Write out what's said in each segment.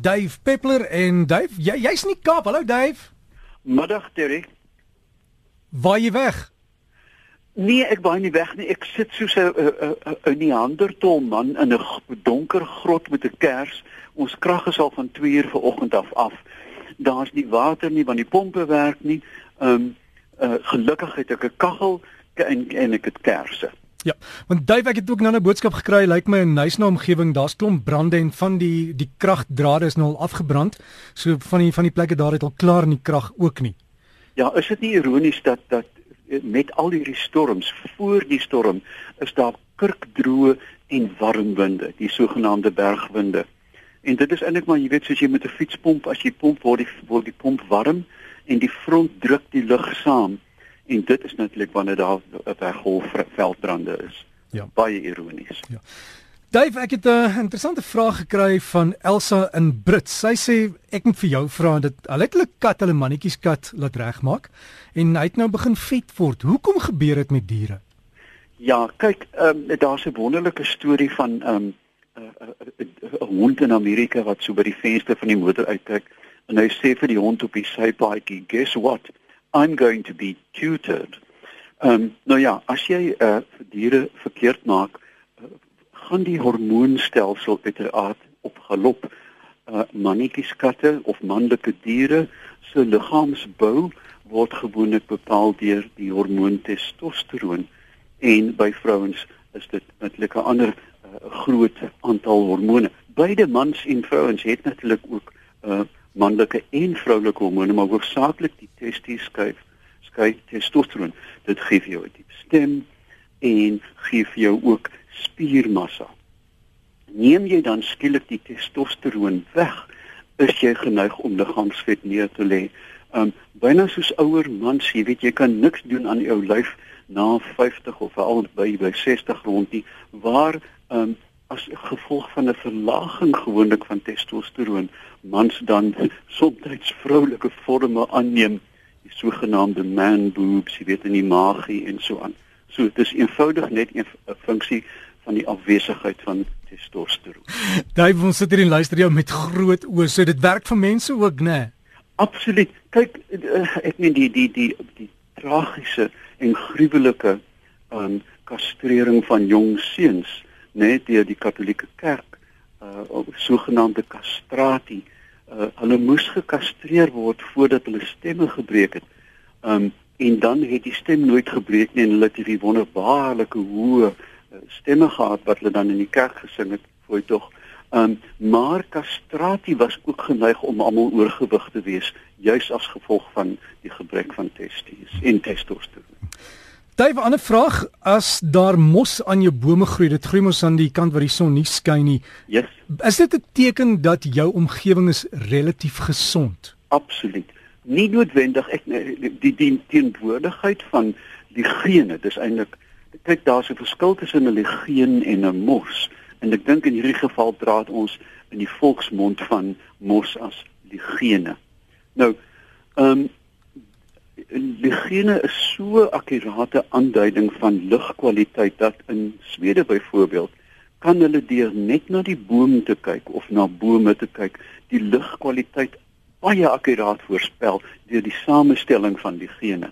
Dave Peppler en Dave, jy jy's nie Kaap. Hallo Dave. Middag Terry. Waar jy weg? Nee, ek waai nie weg nie. Ek sit soos 'n 'n Neandertal man in 'n donker grot met 'n kers. Ons krag is al van 2 uur vanoggend af af. Daar's nie water nie want die pompe werk nie. Ehm um, uh, gelukkig het ek 'n kaggel en en ek het kersse. Ja, want Dave ek het ook nou 'n boodskap gekry, lyk my in Nysna omgewing, daar's klomp brande en van die die kragdrade is nou al afgebrand. So van die van die plekke daar het al klaar nie krag ook nie. Ja, is dit nie ironies dat dat met al hierdie storms voor die storm is daar kurkdroë en warm winde, die sogenaamde bergwinde. En dit is eintlik maar jy weet soos jy met 'n fietspomp as jy pomp word die word die pomp warm en die front druk die lug saam en dit is natuurlik wanneer daar 'n weggolf veldbrande is. Ja. Baie ironies. Ja. Dave, ek het 'n interessante vraag gekry van Elsa in Brits. Sy sê ek moet vir jou vra dat hulle het hulle kat, hulle mannetjies kat laat regmaak en hy het nou begin vet word. Hoekom gebeur dit met diere? Ja, kyk, ehm um, daar's 'n wonderlike storie van ehm um, 'n hond in Amerika wat so by die venster van die motor uitkyk en hy sê vir die hond op die sypaadjie, "Guess what? I'm going to be tutored. Ehm um, nou ja, as jy uh, diere verkeerd maak, uh, gaan die hormoonstelsel uiteraard op galop. Uh, mannetjies katte of manlike diere se liggaamsbou word gewoonlik bepaal deur die hormoon testosteron en by vrouens is dit natuurlik 'n ander uh, groot aantal hormone. Beide mans en vrouens het natuurlik ook uh, manlike en vroulike hormone, maar hoofsaaklik die testis skuif skei testosteron. Dit gee vir jou 'n diep stem en gee vir jou ook spiermassa. Neem jy dan skielik die testosteron weg, is jy geneig om liggaamsvet neer te lê. Um byna soos ouer mans, jy weet jy kan niks doen aan jou lyf na 50 of veral by by 60 rondie waar um as gevolg van 'n verlaging gewoonlik van testosteron mans dan soms vroulike forme aanneem die sogenaamde man boobs jy weet in die maagie en so aan. So dit is eenvoudig net 'n een funksie van die afwesigheid van testosteron. Daai ons sit hier en luister jou met groot oë so dit werk vir mense ook nê absoluut. Kyk eh, ek meen die die die die tragiese en gruwelike um, kastrering van jong seuns net deur die Katolieke Kerk uh sogenaamde kastrati uh hulle moes gekastreer word voordat hulle stemme gebreek het. Um en dan het die stem nooit gebreek nie en hulle het hierdie wonderbaarlike hoë uh, stemme gehad wat hulle dan in die kerk gesing het voor tog. Um maar kastrati was ook geneig om almal oorgewig te wees juis as gevolg van die gebrek van testis en testosteron. Dave, 'n ander vraag, as daar mos aan jou bome groei, dit groei mos aan die kant waar die son nie skyn nie. Yes. Is dit 'n teken dat jou omgewing is relatief gesond? Absoluut. Nie noodwendig ek die die teenwoordigheid van die gene, dis eintlik kyk daar's 'n verskil tussen 'n legeen en 'n mos. En ek dink in hierdie geval praat ons in die volksmond van mos as legene. Nou, ehm um, Ligene is so akkurate aanduiding van lugkwaliteit dat in Swede byvoorbeeld kan hulle deur net na die boom te kyk of na bome te kyk, die lugkwaliteit baie akkuraat voorspel deur die samestelling van die gene.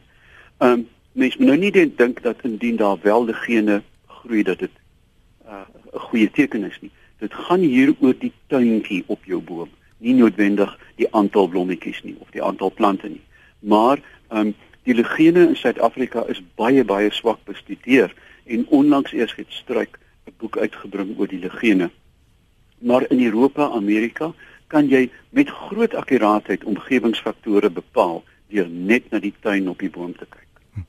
Um mens moet nou nie dink dat indien daar wel die gene groei dat dit uh, 'n uh, goeie teken is nie. Dit gaan hier oor die tuintjie op jou boom, nie noodwendig die aantal blommetjies nie of die aantal plante nie. Maar Um die legene in Suid-Afrika is baie baie swak bestudeer en onlangs eers het Struik 'n boek uitgebring oor die legene. Maar in Europa, Amerika kan jy met groot akkuraatheid omgewingsfaktore bepaal deur net na die tuin op die boom te kyk.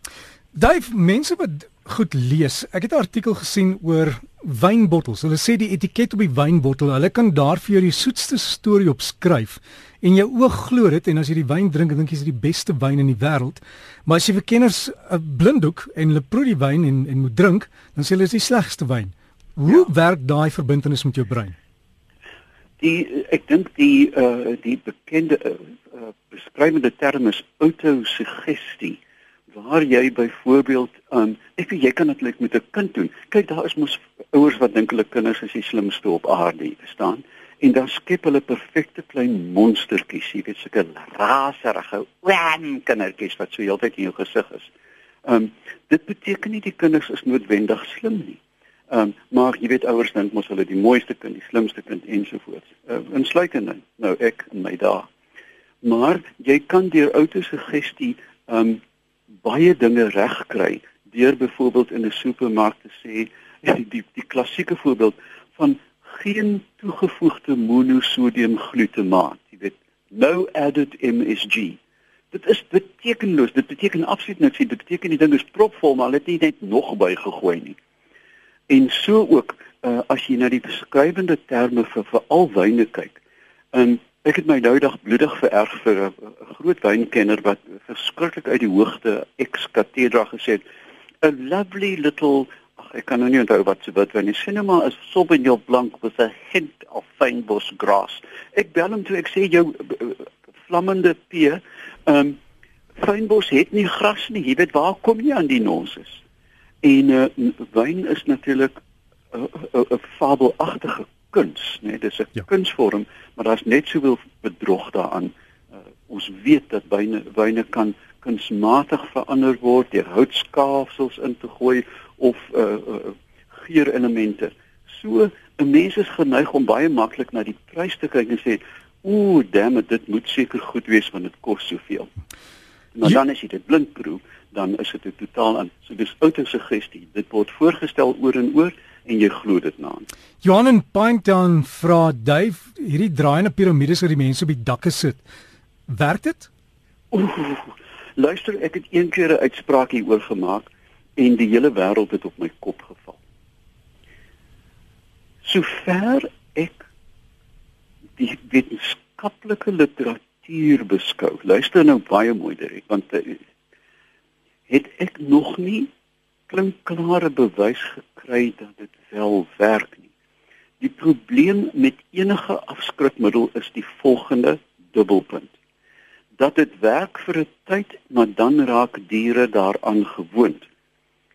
Daai mense wat goed lees, ek het 'n artikel gesien oor wynbottels. Hulle sê die etiket op die wynbottel, hulle kan daar vir jou die soetste storie op skryf en jou oog glo dit en as jy die wyn drink, dink jy dis die beste wyn in die wêreld. Maar as jy vir kenners 'n blinddoek en hulle proe die wyn en en moet drink, dan sê hulle dis die slegste wyn. Hoe ja. werk daai verbintenis met jou brein? Die ek dink die uh die bekende uh, uh, beskrywende term is autosuggestie waar jy byvoorbeeld um ek jy kan dit net met 'n kind doen. Kyk daar is mos ouers wat dink hulle kinders is die slimste op aarde, verstaan? en dan skep hulle perfekte klein monstertjies, jy weet sulke raserige wam kindertjies wat so heeltyd in jou gesig is. Um, dit beteken nie die kinders is noodwendig slim nie. Um, maar jy weet ouers dink mos hulle die mooiste kind, die slimste kind ensovoorts. Uh, insluitend nou ek in my dae. Maar jy kan deur autosuggestie ehm um, baie dinge regkry deur byvoorbeeld in 'n supermark te sê die die, die klassieke voorbeeld van geen toegevoegde monosodium glutamaat, jy weet, no added MSG. Dit is betekenloos. Dit beteken absoluut niks. Dit beteken die ding is propvol, maar hulle het nie net nog bygegooi nie. En so ook uh, as jy na die beskrywende terme vir vir al wyne kyk. En ek het my nou dag bloedig vererg vir 'n groot wynkenner wat verskriklik uit die hoogte ex cathedra gesê het, a lovely little ach, ek kan nou nie onthou wat se wat wanneer cinema is Sauvignon Blanc with a hint of fynbos grass. Ek bel hom toe ek sê jou uh, vlammende P, ehm um, fynbos het nie gras nie. Jy weet waar kom jy aan die nonsens? En uh, wyn is natuurlik 'n fabelagtige kuns, né? Nee? Dis 'n ja. kunsvorm, maar daar's net soveel bedrog daaraan. Uh, ons weet dat wyne wyne kan kunsmatig verander word deur houtskaafsels in te gooi of uh, uh, geurelemente. So 'n mens is geneig om baie maklik na die prys te kyk en sê, "Ooh, damn it, dit moet seker goed wees want dit kos soveel." Maar ja. dan as jy dit blind proe, dan is dit totaal aan. So dis autosuggestie. Dit word voorgestel oor en oor en jy glo dit na. Johan en Pinetown vra Dave, hierdie draaiende piramides waar die mense op die dakke sit. Werk dit? Luister, ek het een keer 'n uitspraak hieroor gemaak en die hele wêreld het op my kop geval. Sover ek die wetenskaplike literatuur beskou. Luister nou baie mooi direk want eh, het ek nog nie klinkklare bewys gekry dat dit wel werk nie. Die probleem met enige afskrikmiddel is die volgende dubbelpunt. Dat dit werk vir 'n tyd, maar dan raak diere daaraan gewoond.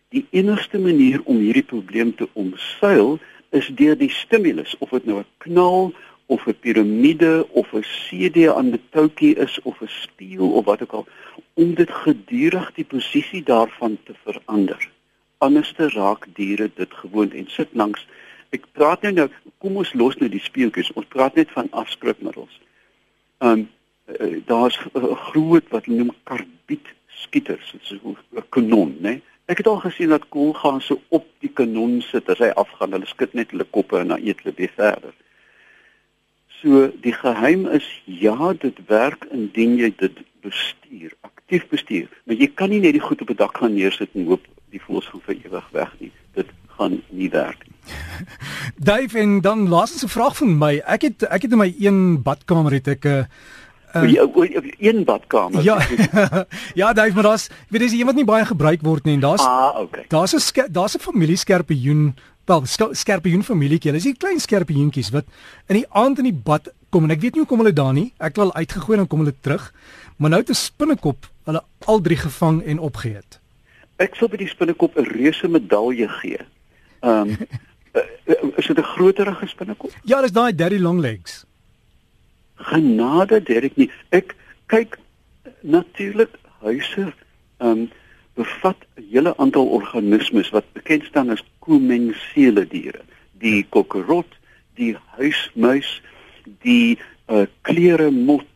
Die enigste manier om hierdie probleem te omseil is deur die stimulus, of dit nou 'n knal of 'n piramide of 'n CD aan 'n toutjie is of 'n spieël of wat ook al om dit gedurig die posisie daarvan te verander. Anderste raak diere dit gewoond en sit langs. Ek praat nou nou kom ons los nou die speeltjies. Ons praat net van afskrikmiddels. Um daar's 'n groot wat hulle noem karbiet skieters, dit is 'n kanon, né? Ek het al gesien dat koel gaan so op die kanon sit as hy afgaan. Hulle skud net hulle koppe en dan eet hulle weer verder. So die geheim is ja, dit werk indien jy dit bestuur, aktief bestuur. Maar jy kan nie net die goed op 'n dak gaan neersit en hoop die voëls gaan vir ewig weg nie. Dit gaan nie werk nie. Dave en dan laaste vraag van my. Ek het ek het in my een badkamer het ek 'n uh, uh, een badkamer. Ja. ja, Dave, maar daar's weet jy, iemand nie baie gebruik word nie en daar's Ah, okay. Daar's 'n daar's 'n familie skerpioen wel skerpioen familietjie. Hulle is hier klein skerpioentjies wat in die aand in die bad kom en ek weet nie hoe kom hulle daar nie. Ek het al uitgegooi en kom hulle terug. Maar nou het 'n spinnekop hulle al drie gevang en opgeëet. Ek sal by die spinnekop 'n reuse medalje gee. Ehm um, is dit 'n groterige spinnekop? Ja, dis daai daddy long legs. Genade, Derek nie. Ek kyk natuurlik huise ehm um, bevat 'n hele aantal organismes wat bekend staan as komensele diere. Die kokkerot, die huismuis, die uh, kleeremot,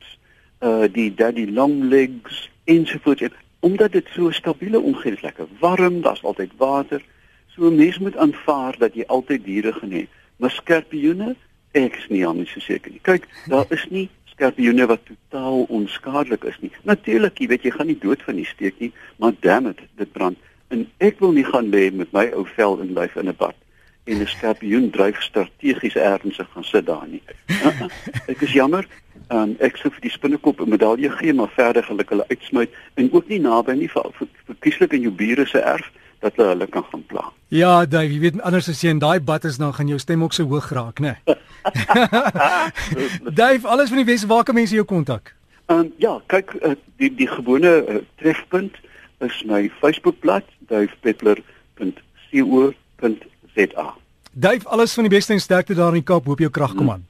uh, die daddy longlegs ensovoorts. Omdat dit so 'n stabiele omgewing is, lekker warm, daar's altyd water. So 'n mens moet aanvaar dat jy altyd diere geniet. Maar skorpioene, ek is nie anders so seker nie. Kyk, daar is nie skorpioene wat totaal onskadelik is nie. Natuurlik, jy weet jy gaan nie dood van die steek nie, maar damn it, dit brand. En ek wil nie gaan lê met my ou vel in lyf in 'n bad en 'n skorpioen dryf strategies ernstig gaan sit daar nie. ek is jammer. Um, ek sou vir die spinnekop 'n medalje gee, maar verder gelukkig hulle uitsmyt en ook nie naby nie vir verkieslik in jou bure se erf dat hulle hulle kan gaan pla. Ja, Dave, jy weet anders as jy in daai bad is dan gaan jou stem ook so hoog raak, né? Nee? Dave, alles van die Wes, waar kan mense jou kontak? Ehm um, ja, kyk uh, die die gewone uh, trefpunt is my Facebookblad, davepeppler.co.za. Dave, alles van die beste en sterkte daar in die Kaap. Hoop jou krag kom aan.